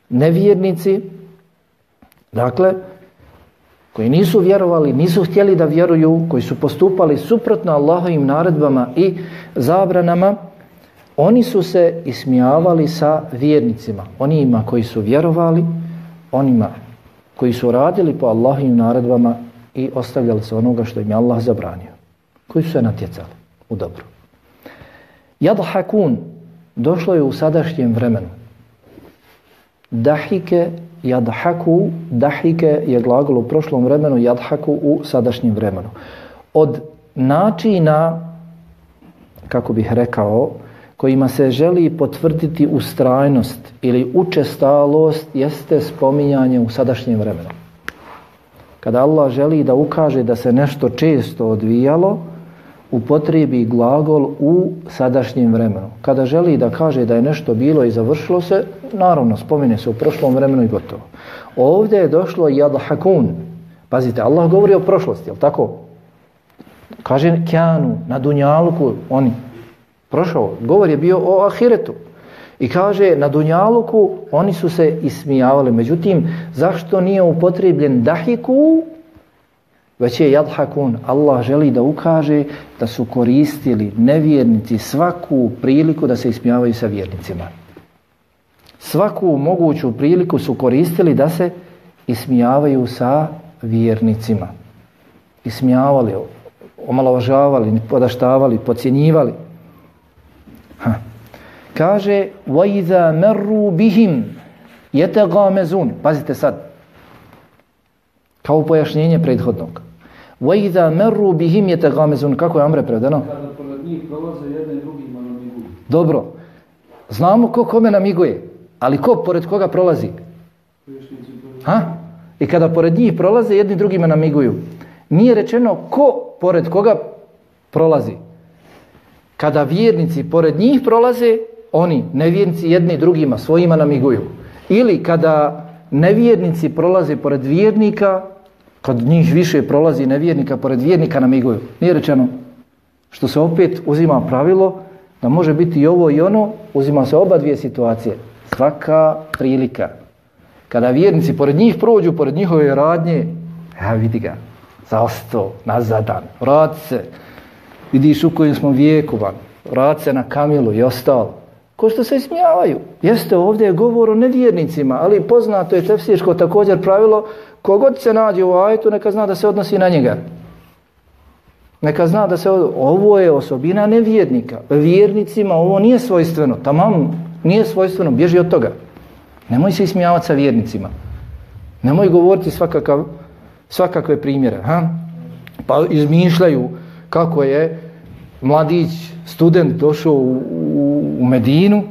Nevjernici, dakle, koji nisu vjerovali, nisu htjeli da vjeruju, koji su postupali suprotno Allahovim naredbama i zabranama, oni su se ismijavali sa vjernicima, onima koji su vjerovali, onima koji su radili po Allahovim naredbama i ostavljali se onoga što im je Allah zabranio, koji su se natjecali u dobru. Jadhakun došlo je u sadašnjem vremenu. Dahike Jadhaku, dahike je glagol u prošlom vremenu, jadhaku u sadašnjem vremenu. Od načina, kako bih rekao, kojima se želi potvrditi ustrajnost ili učestalost jeste spominjanje u sadašnjem vremenu. Kada Allah želi da ukaže da se nešto često odvijalo, upotrebi glagol u sadašnjem vremenu. Kada želi da kaže da je nešto bilo i završilo se, naravno, spomene se u prošlom vremenu i gotovo. Ovdje je došlo jadhakun. Pazite, Allah govori o prošlosti, jel tako? Kaže kjanu, na dunjaluku, oni. Prošao, govor je bio o ahiretu. I kaže, na dunjaluku oni su se ismijavali. Međutim, zašto nije upotrebljen dahiku, Već je jadhakun, Allah želi da ukaže da su koristili nevjernici svaku priliku da se ismijavaju sa vjernicima. Svaku moguću priliku su koristili da se ismijavaju sa vjernicima. Ismijavali, omalovažavali, podaštavali, pocijenjivali. Ha. Kaže, وَاِذَا مَرُّ بِهِمْ يَتَغَامَزُونَ Pazite sad, kao pojašnjenje prethodnog. وَإِذَا مَرُّ بِهِمْ يَتَغَامِزُونَ Kako je Amre prevedeno? Kada pored njih prolaze jedne i drugi namiguju. Dobro. Znamo ko kome namiguje, ali ko pored koga prolazi? Ha? I kada pored njih prolaze, jedni drugima namiguju. Nije rečeno ko pored koga prolazi. Kada vjernici pored njih prolaze, oni, nevjernici, jedni drugima, svojima namiguju. Ili kada nevjernici prolaze pored vjernika, kad njih više prolazi nevjernika, pored vjernika namiguju. Nije rečeno. Što se opet uzima pravilo da može biti i ovo i ono, uzima se oba dvije situacije. Svaka prilika. Kada vjernici pored njih prođu, pored njihove radnje, ja vidi ga, zasto, nazadan, vrat se, vidiš u kojem smo vijeku van, vrat se na kamilu i ostalo. Ko što se smijavaju. Jeste ovdje je govor o nevjernicima, ali poznato je tefsirsko također pravilo kogod se nađe u ajetu neka zna da se odnosi na njega. Neka zna da se ovo je osobina nevjernika. Vjernicima ovo nije svojstveno. Tamam, nije svojstveno, bježi od toga. Nemoj se ismijavati sa vjernicima. Nemoj govoriti svakakav, svakakve primjere. Ha? Pa izmišljaju kako je mladić, student došao u, u u Medinu,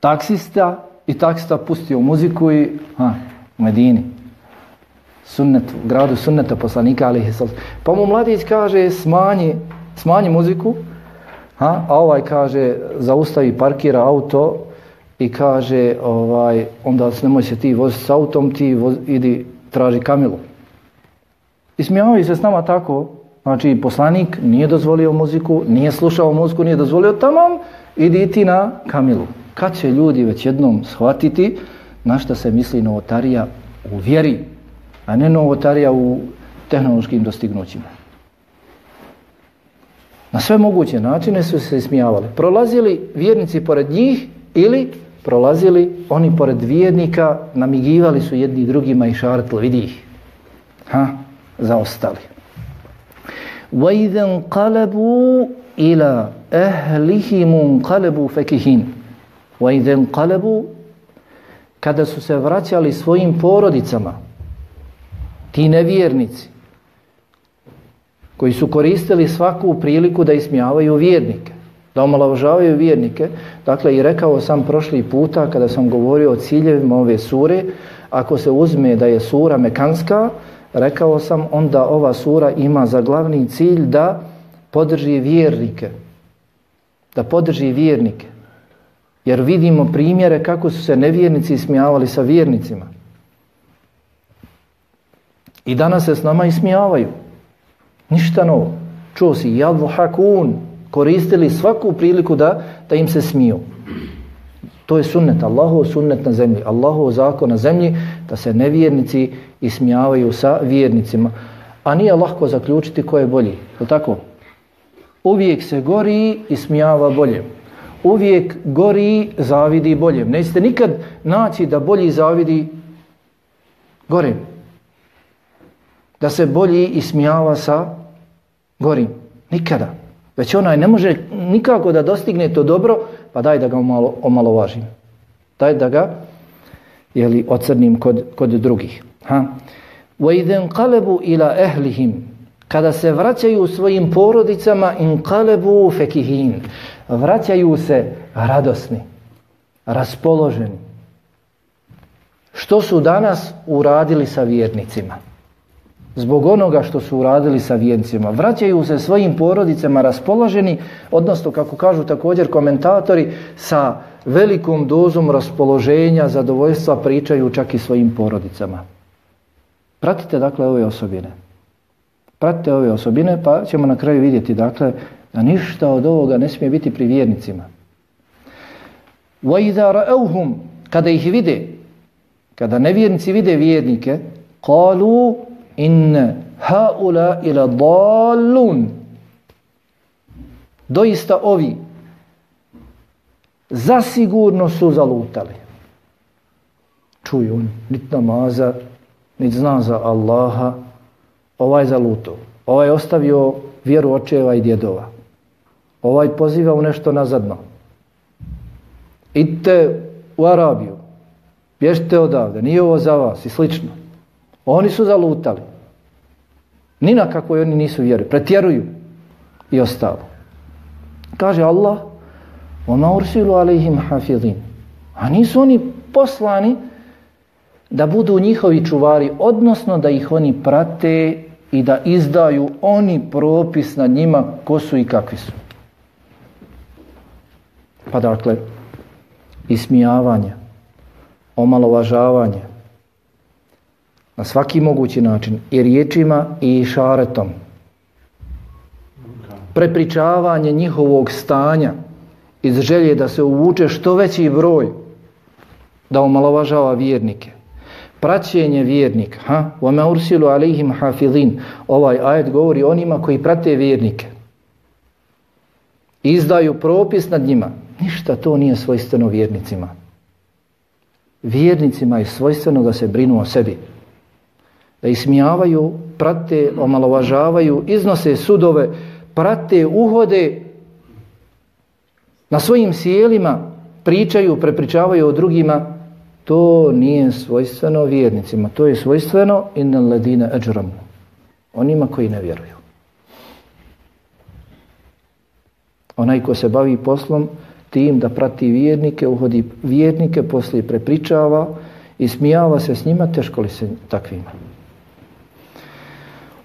taksista i taksista pustio muziku i ha, u Medini. Sunnet, u gradu sunneta poslanika Ali Hesal. Pa mu mladić kaže smanji, smanji muziku, ha, a ovaj kaže zaustavi, parkira auto i kaže ovaj, onda se nemoj se ti vozi s autom, ti voz, idi traži kamilu. I smijavaju se s nama tako, znači poslanik nije dozvolio muziku, nije slušao muziku, nije dozvolio tamo, idi ti na kamilu. Kad će ljudi već jednom shvatiti na što se misli novotarija u vjeri, a ne novotarija u tehnološkim dostignućima. Na sve moguće načine su se smijavali. Prolazili vjernici pored njih ili prolazili oni pored vjernika, namigivali su jedni drugima i šartili, vidi ih. Ha, zaostali. وَإِذَا انْقَلَبُوا ila ehlihi munqalabu fakihin wa idhan qalabu kada su se vraćali svojim porodicama ti nevjernici koji su koristili svaku priliku da ismijavaju vjernike da omalovažavaju vjernike dakle i rekao sam prošli puta kada sam govorio o ciljevima ove sure ako se uzme da je sura mekanska rekao sam onda ova sura ima za glavni cilj da podrži vjernike. Da podrži vjernike. Jer vidimo primjere kako su se nevjernici ismijavali sa vjernicima. I danas se s nama ismijavaju. Ništa novo. Čuo si, jadvu hakun, koristili svaku priliku da, da im se smiju. To je sunnet, Allahov sunnet na zemlji, Allahov zakon na zemlji, da se nevjernici ismijavaju sa vjernicima. A nije lahko zaključiti ko je bolji, je tako? Uvijek se gori i smijava bolje. Uvijek gori zavidi bolje. Nećete nikad naći da bolji zavidi gore. Da se bolji i smijava sa gorim. Nikada. Već onaj ne može nikako da dostigne to dobro, pa daj da ga malo omalovažim. Daj da ga jeli, ocrnim kod, kod drugih. Ha? وَإِذَنْ قَلَبُوا إِلَىٰ أَهْلِهِمْ kada se vraćaju svojim porodicama in kalebu fekihin vraćaju se radosni raspoloženi što su danas uradili sa vjernicima zbog onoga što su uradili sa vjernicima vraćaju se svojim porodicama raspoloženi odnosno kako kažu također komentatori sa velikom dozom raspoloženja zadovoljstva pričaju čak i svojim porodicama pratite dakle ove osobine prate ove osobine, pa ćemo na kraju vidjeti, dakle, da ništa od ovoga ne smije biti pri vjernicima. وَاِذَا رَأَوْهُمْ Kada ih vide, kada nevjernici vide vjernike, قَالُوا إِنَّ هَاُلَا إِلَا ضَالُونَ Doista ovi zasigurno su zalutali. Čuju oni, nit namaza, nit zna za Allaha, ovaj zalutao, ovaj ostavio vjeru očeva i djedova, ovaj poziva u nešto nazadno. Idite u Arabiju, bježite odavde, nije ovo za vas i slično. Oni su zalutali. Ni na kako oni nisu vjeri, pretjeruju i ostalo. Kaže Allah, Oma ursilu alaihim hafidhin. A nisu oni poslani da budu njihovi čuvari, odnosno da ih oni prate i da izdaju oni propis na njima ko su i kakvi su. Pa dakle, ismijavanje, omalovažavanje na svaki mogući način i riječima i šaretom. Prepričavanje njihovog stanja iz želje da se uvuče što veći broj da omalovažava vjernike praćenje vjernika, ha? Wa ma ursilu alayhim hafizin. Ovaj ajet govori onima koji prate vjernike. Izdaju propis nad njima. Ništa to nije svojstveno vjernicima. Vjernicima je svojstveno da se brinu o sebi. Da ismijavaju, prate, omalovažavaju, iznose sudove, prate, uhode na svojim sjelima, pričaju, prepričavaju o drugima, to nije svojstveno vjernicima, to je svojstveno innal ladina ajramu. Onima koji ne vjeruju. Onaj ko se bavi poslom tim da prati vjernike, uhodi vjernike, posle prepričava i smijava se s njima, teško li se takvima.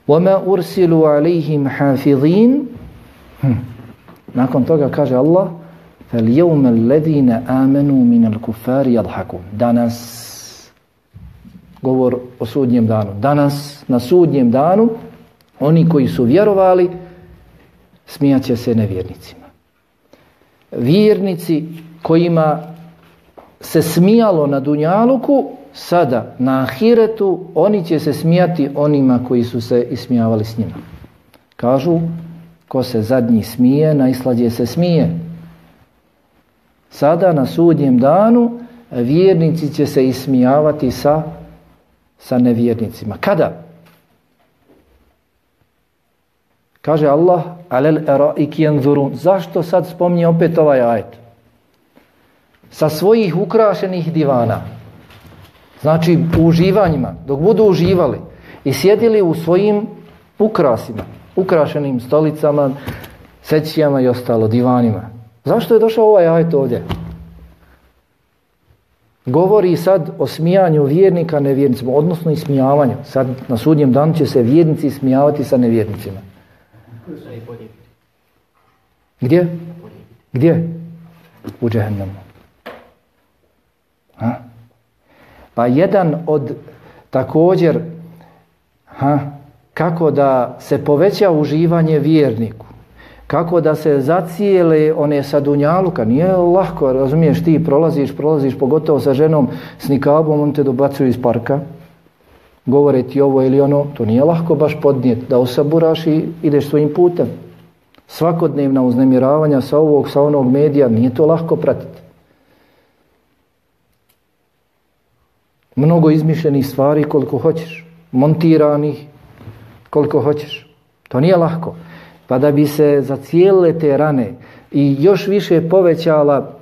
وَمَا أُرْسِلُوا عَلَيْهِمْ حَافِظِينَ hm. Nakon toga kaže Allah, فَالْيَوْمَ الَّذِينَ آمَنُوا مِنَ الْكُفَارِ يَضْحَكُونَ Danas, govor o sudnjem danu, danas, na sudnjem danu, oni koji su vjerovali, smijat će se nevjernicima. Vjernici kojima se smijalo na Dunjaluku, sada na Ahiretu, oni će se smijati onima koji su se ismijavali s njima. Kažu, ko se zadnji smije, najslađe se smije. Smije. Sada na sudnjem danu vjernici će se ismijavati sa, sa nevjernicima. Kada? Kaže Allah, alel eraik jenzurun. Zašto sad spomni opet ovaj ajet? Sa svojih ukrašenih divana, znači u uživanjima, dok budu uživali i sjedili u svojim ukrasima, ukrašenim stolicama, sećijama i ostalo divanima, Zašto je došao ovaj ajet ovdje? Govori sad o smijanju vjernika nevjernicima, odnosno i smijavanju. Sad na sudnjem danu će se vjernici smijavati sa nevjernicima. Gdje? Gdje? U džehennemu. Ha? Pa jedan od također ha, kako da se poveća uživanje vjerniku kako da se zacijele one sa dunjaluka. Nije lahko, razumiješ, ti prolaziš, prolaziš, pogotovo sa ženom s nikabom, on te dobacuju iz parka, govore ti ovo ili ono, to nije lahko baš podnijet, da osaburaš i ideš svojim putem. Svakodnevna uznemiravanja sa ovog, sa onog medija, nije to lahko pratiti. Mnogo izmišljenih stvari koliko hoćeš, montiranih koliko hoćeš. To nije lahko pa da bi se zacijele te rane i još više povećala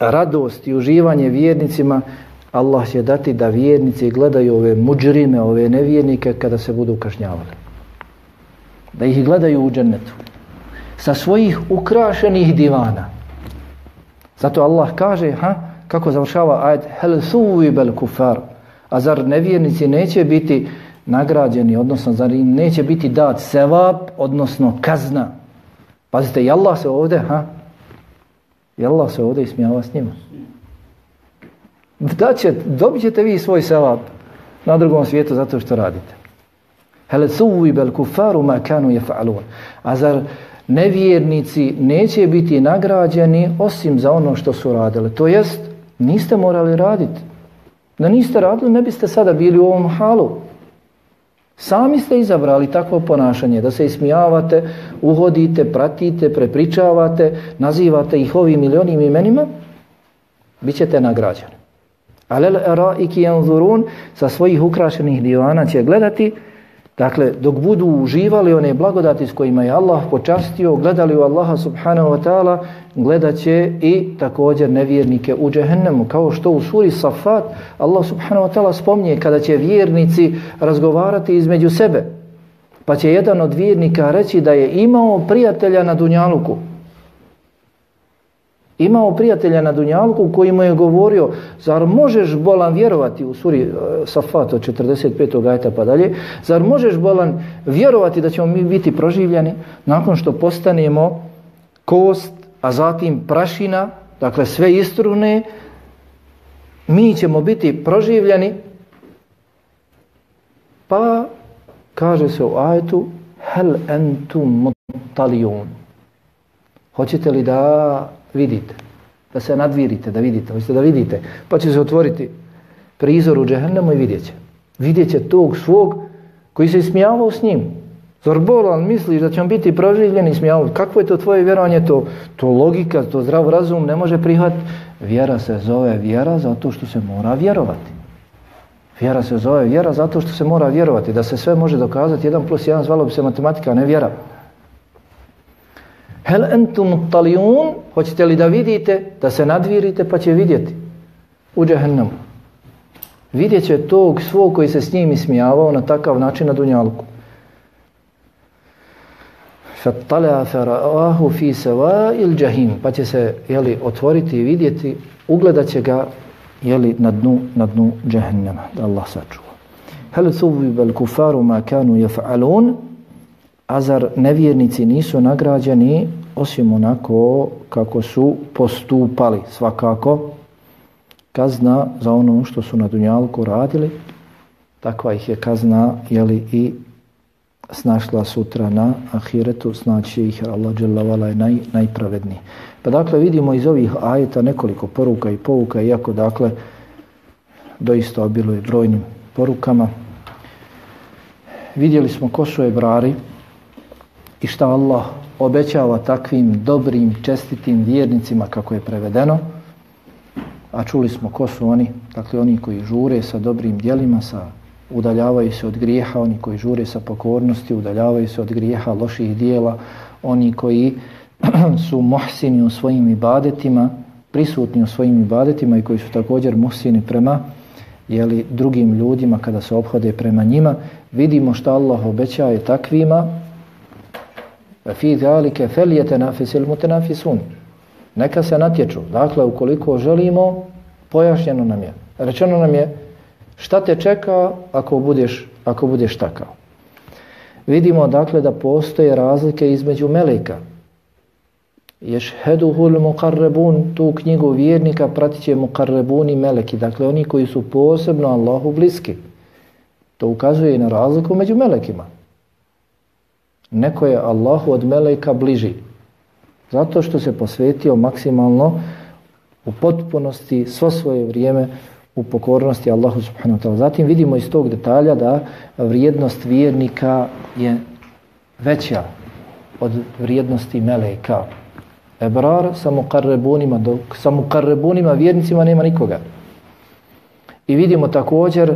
radost i uživanje vjernicima, Allah će dati da vjernici gledaju ove muđrime, ove nevjernike kada se budu kašnjavali. Da ih gledaju u džennetu. Sa svojih ukrašenih divana. Zato Allah kaže, ha, kako završava ajet, hel suvi bel kufar, a zar nevjernici neće biti uh, nagrađeni, odnosno zar im neće biti dat sevap, odnosno kazna. Pazite, i Allah se ovde, ha? I Allah se ovde ismijava s njima. Da će, dobit ćete vi svoj sevap na drugom svijetu zato što radite. Hele suvi bel kufaru ma kanu je fa'alun. A zar nevjernici neće biti nagrađeni osim za ono što su radile. To jest, niste morali raditi. Da niste radili, ne biste sada bili u ovom halu. Sami ste izabrali takvo ponašanje, da se ismijavate, uhodite, pratite, prepričavate, nazivate ih ovim milionim imenima, bit ćete nagrađani. Alel ra'iki yanzurun sa svojih ukrašenih divana će gledati, Dakle, dok budu uživali one blagodati s kojima je Allah počastio, gledali u Allaha subhanahu wa ta'ala, gledat će i također nevjernike u džehennemu. Kao što u suri Safat, Allah subhanahu wa ta'ala spomnije kada će vjernici razgovarati između sebe. Pa će jedan od vjernika reći da je imao prijatelja na Dunjaluku, Imao prijatelja na Dunjalku koji mu je govorio zar možeš bolan vjerovati u suri e, Safat od 45. ajta pa dalje, zar možeš bolan vjerovati da ćemo mi biti proživljeni nakon što postanemo kost, a zatim prašina, dakle sve istrune, mi ćemo biti proživljeni. Pa kaže se u ajtu hel entum mutalion. Hoćete li da vidite. Da se nadvirite, da vidite. Hoćete da vidite. Pa će se otvoriti prizor u džehennemu i vidjet će. Vidjet će tog svog koji se smijavao s njim. Zor bolan misliš da će on biti proživljen i smijavao? Kakvo je to tvoje vjerovanje? To, to logika, to zdrav razum ne može prihvat. Vjera se zove vjera zato što se mora vjerovati. Vjera se zove vjera zato što se mora vjerovati. Da se sve može dokazati. Jedan plus jedan zvalo bi se matematika, a ne vjera. Hel entum talijun Hoćete li da vidite, da se nadvirite, pa će vidjeti u džahnemu. Vidjet će tog svog koji se s njim ismijavao na takav način na dunjalku. Fattala fara'ahu fi seva il džahim. Pa će se jeli, otvoriti i vidjeti, ugledat će ga jeli, na dnu, na dnu džahnema. Da Allah sačuva. Hel suvi bel kufaru ma kanu jef'alun, a zar nevjernici nisu nagrađeni osim onako kako su postupali svakako kazna za ono što su na Dunjalku radili takva ih je kazna jeli i snašla sutra na Ahiretu znači ih Allah je naj, najpravedniji pa dakle vidimo iz ovih ajeta nekoliko poruka i pouka iako dakle doista bilo je brojnim porukama vidjeli smo ko su ebrari i šta Allah obećava takvim dobrim, čestitim vjernicima kako je prevedeno, a čuli smo ko su oni, dakle oni koji žure sa dobrim dijelima, sa udaljavaju se od grijeha, oni koji žure sa pokornosti, udaljavaju se od grijeha, loših dijela, oni koji su muhsini u svojim ibadetima, prisutni u svojim ibadetima i koji su također muhsini prema jeli, drugim ljudima kada se obhode prema njima, vidimo šta Allah obećaje takvima, Ve fi zalike feljete nafisil mutenafisun. Neka se natječu. Dakle, ukoliko želimo, pojašnjeno nam je. Rečeno nam je šta te čeka ako budeš, ako budeš takav. Vidimo dakle da postoje razlike između meleka. Ješheduhul muqarrabun, tu knjigu vjernika pratit će muqarrabuni meleki, dakle oni koji su posebno Allahu bliski. To ukazuje i na razliku među melekima. Neko je Allahu od meleka bliži. Zato što se posvetio maksimalno u potpunosti svo svoje vrijeme u pokornosti Allahu subhanahu wa ta'ala. Zatim vidimo iz tog detalja da vrijednost vjernika je veća od vrijednosti meleka. Ebrar sa mukarrebunima, dok sa mukarrebunima vjernicima nema nikoga. I vidimo također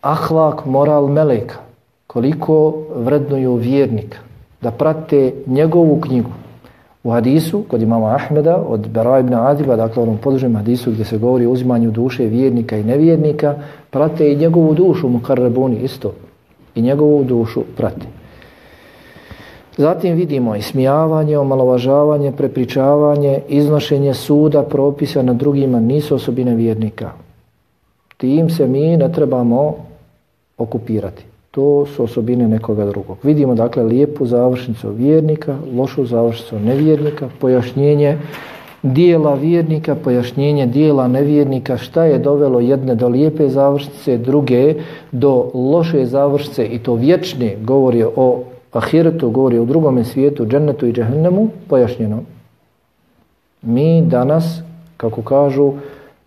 ahlak, moral meleka koliko vrednuju vjernika da prate njegovu knjigu u hadisu kod imama Ahmeda od Bera ibn Adiba, dakle onom podružnom hadisu gdje se govori o uzimanju duše vjernika i nevjernika, prate i njegovu dušu mu karrebuni isto i njegovu dušu prate. Zatim vidimo ismijavanje, omalovažavanje, prepričavanje, iznošenje suda, propisa na drugima nisu osobine vjernika. Tim se mi ne trebamo okupirati to su osobine nekoga drugog. Vidimo dakle lijepu završnicu vjernika, lošu završnicu nevjernika, pojašnjenje dijela vjernika, pojašnjenje dijela nevjernika, šta je dovelo jedne do lijepe završnice, druge do loše završnice i to vječne govori o ahiretu, govori o drugom svijetu, džennetu i džehennemu, pojašnjeno. Mi danas, kako kažu,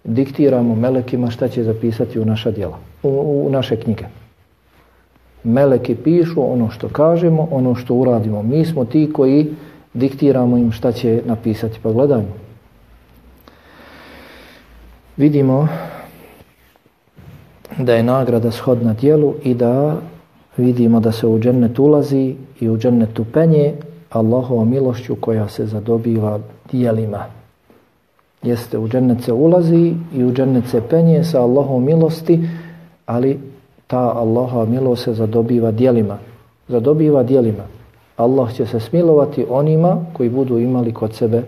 diktiramo melekima šta će zapisati u naša djela, u, u naše knjige meleki pišu ono što kažemo, ono što uradimo. Mi smo ti koji diktiramo im šta će napisati. Pa gledajmo. Vidimo da je nagrada shod na tijelu i da vidimo da se u džennet ulazi i u džennetu penje Allahova milošću koja se zadobiva dijelima. Jeste, u džennet se ulazi i u džennet se penje sa Allahom milosti, ali ta Allahova milost se zadobiva dijelima. Zadobiva dijelima. Allah će se smilovati onima koji budu imali kod sebe,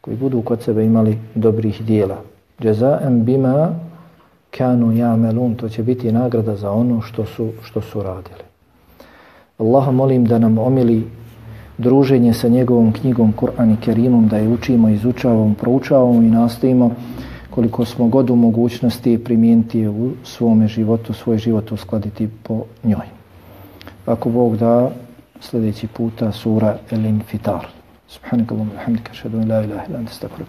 koji budu kod sebe imali dobrih dijela. Jazaen bima kanu ya'malun, to će biti nagrada za ono što su što su radili. Allah molim da nam omili druženje sa njegovom knjigom Kur'an i Kerimom, da je učimo, izučavamo, proučavamo i nastavimo koliko smo god u mogućnosti primijeniti u svome životu, svoj život uskladiti po njoj. Ako Bog da, sljedeći puta sura El Infitar. Subhanakallahu wa bihamdika, ashhadu an la ilaha illa anta, astaghfiruka